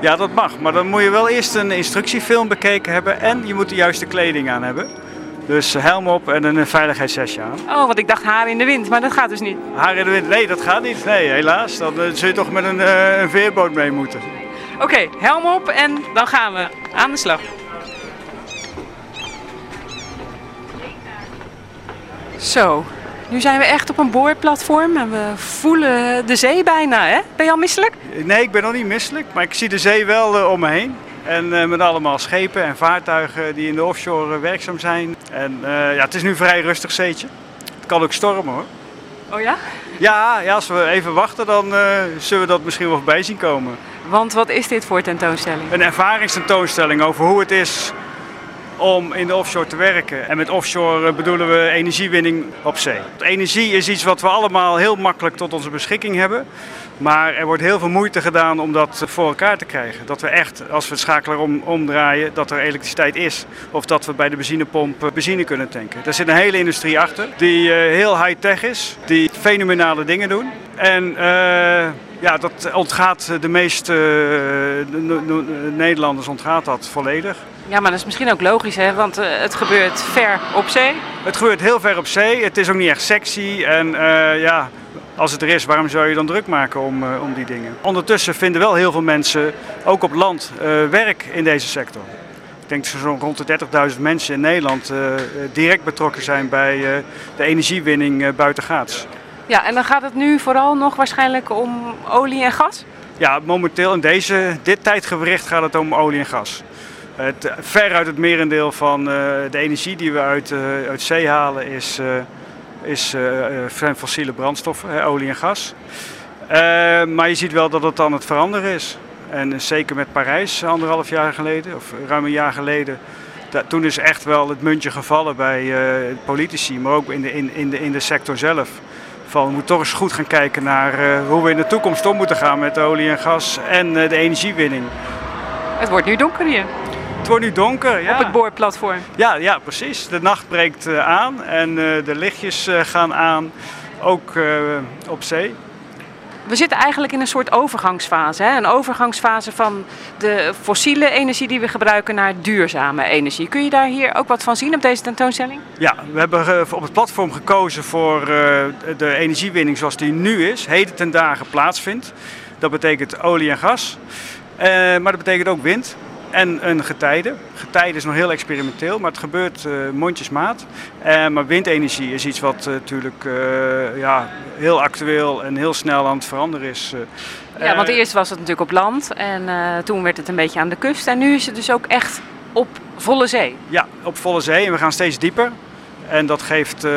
Ja, dat mag. Maar dan moet je wel eerst een instructiefilm bekeken hebben en je moet de juiste kleding aan hebben. Dus helm op en een veiligheidshesje aan. Oh, want ik dacht haar in de wind, maar dat gaat dus niet. Haar in de wind? Nee, dat gaat niet. Nee, helaas. Dan eh, zul je toch met een, eh, een veerboot mee moeten. Oké, helm op en dan gaan we aan de slag. Zo, nu zijn we echt op een boorplatform en we voelen de zee bijna, hè? Ben je al misselijk? Nee, ik ben nog niet misselijk, maar ik zie de zee wel eh, om me heen. En eh, met allemaal schepen en vaartuigen die in de offshore eh, werkzaam zijn. En ja, het is nu een vrij rustig zeetje. Het kan ook stormen hoor. Oh ja? Ja, ja als we even wachten, dan zullen we dat misschien wel voorbij zien komen. Want wat is dit voor tentoonstelling? Een ervaringstentoonstelling over hoe het is om in de offshore te werken. En met offshore bedoelen we energiewinning op zee. Energie is iets wat we allemaal heel makkelijk tot onze beschikking hebben. Maar er wordt heel veel moeite gedaan om dat voor elkaar te krijgen. Dat we echt, als we het schakelaar om, omdraaien, dat er elektriciteit is. Of dat we bij de benzinepomp eh, benzine kunnen tanken. Daar zit een hele industrie achter die eh, heel high-tech is. Die fenomenale dingen doen. En eh, ja, dat ontgaat de meeste eh, Nederlanders ontgaat dat volledig. Ja, maar dat is misschien ook logisch, hè? Want eh, het gebeurt ver op zee. Het gebeurt heel ver op zee. Het is ook niet echt sexy. En ja, als het er is, waarom zou je dan druk maken om, om die dingen? Ondertussen vinden wel heel veel mensen, ook op land, werk in deze sector. Ik denk dat er zo'n rond de 30.000 mensen in Nederland direct betrokken zijn bij de energiewinning buitengaats. Ja, en dan gaat het nu vooral nog waarschijnlijk om olie en gas. Ja, momenteel in deze, dit tijdgewricht gaat het om olie en gas. Het, veruit het merendeel van eh, de energie die we uit, eh, uit zee halen is, eh, is fossiele brandstoffen, olie en gas. Maar je ziet wel dat het aan het veranderen is. En zeker met Parijs anderhalf jaar geleden, of ruim een jaar geleden, toen is echt wel het muntje gevallen bij politici, maar ook in de, in, in, de, in de sector zelf. Van we moeten toch eens goed gaan kijken naar eh, hoe we in de toekomst om moeten gaan met olie en gas en eh, de energiewinning. Het wordt nu donker hier Het wordt nu donker, ja. op het boorplatform. Ja, ja, precies. De nacht breekt eh, aan en de lichtjes gaan aan, ook op zee. We zitten eigenlijk in een soort overgangsfase. Hè? Een overgangsfase van de fossiele energie die we gebruiken naar duurzame energie. Kun je daar hier ook wat van zien op deze tentoonstelling? Ja, we hebben op het platform gekozen voor eh, de energiewinning zoals die nu is, heden ten dagen plaatsvindt. Dat betekent olie en gas, Eh, maar dat betekent ook wind en een getijde. Getijde is nog heel experimenteel, maar het gebeurt eh, mondjesmaat. Eh, maar windenergie is iets wat eh, natuurlijk ja, heel actueel en heel snel aan het veranderen is. Ja, want eerst was het natuurlijk op land en toen werd het een beetje aan de kust. En nu is het dus ook echt op volle zee. Ja, op volle zee en we gaan steeds dieper. En dat geeft eh,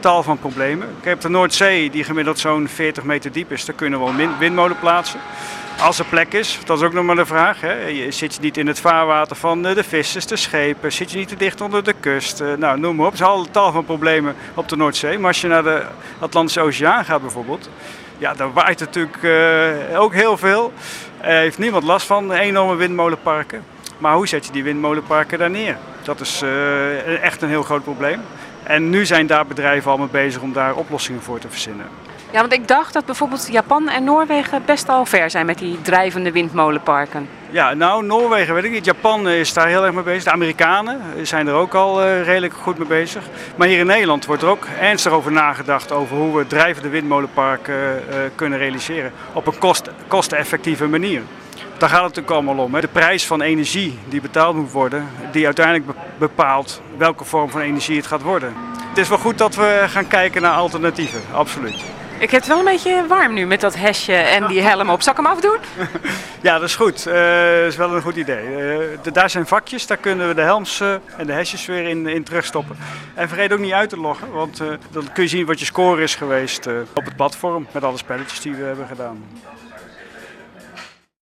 tal van problemen. Kijk, op de Noordzee, die gemiddeld zo'n 40 meter diep is, daar kunnen we win- windmolen plaatsen. Als er plek is, dat is ook nog maar de vraag. Hè. Zit je niet in het vaarwater van eh, de vissers, de schepen? Zit je niet te dicht onder de kust? Eh, nou, noem maar op. Er zijn al tal van problemen op de Noordzee. Maar als je naar de Atlantische Oceaan gaat bijvoorbeeld, ja, daar waait natuurlijk eh, ook heel veel. Heeft niemand last van enorme windmolenparken. Maar hoe zet je die windmolenparken daar neer? Dat is echt een heel groot probleem. En nu zijn daar bedrijven al mee bezig om daar oplossingen voor te verzinnen. Ja, want ik dacht dat bijvoorbeeld Japan en Noorwegen best al ver zijn met die drijvende windmolenparken. Ja, nou, Noorwegen weet ik niet. Japan is daar heel erg mee bezig. De Amerikanen zijn er ook al eh, redelijk goed mee bezig. Maar hier in Nederland wordt er ook ernstig over nagedacht over hoe we drijvende windmolenparken eh, kunnen realiseren. Op een kost, kosteneffectieve manier. Daar gaat het natuurlijk allemaal om. Hè. De prijs van energie die betaald moet worden, die uiteindelijk be- bepaalt welke vorm van energie het gaat worden. Het is wel goed dat we gaan kijken naar alternatieven, absoluut. Ik heb het wel een beetje warm nu met dat hesje en die helm op. Zal ik hem afdoen? Ja, dat is goed. Eh, dat is wel een goed idee. Eh, daar zijn vakjes, daar kunnen we de helms eh, en de hesjes weer in, in terugstoppen. En vergeet ook niet uit te loggen, want eh, dan kun je zien wat je score is geweest eh, op het platform met alle spelletjes die we hebben gedaan.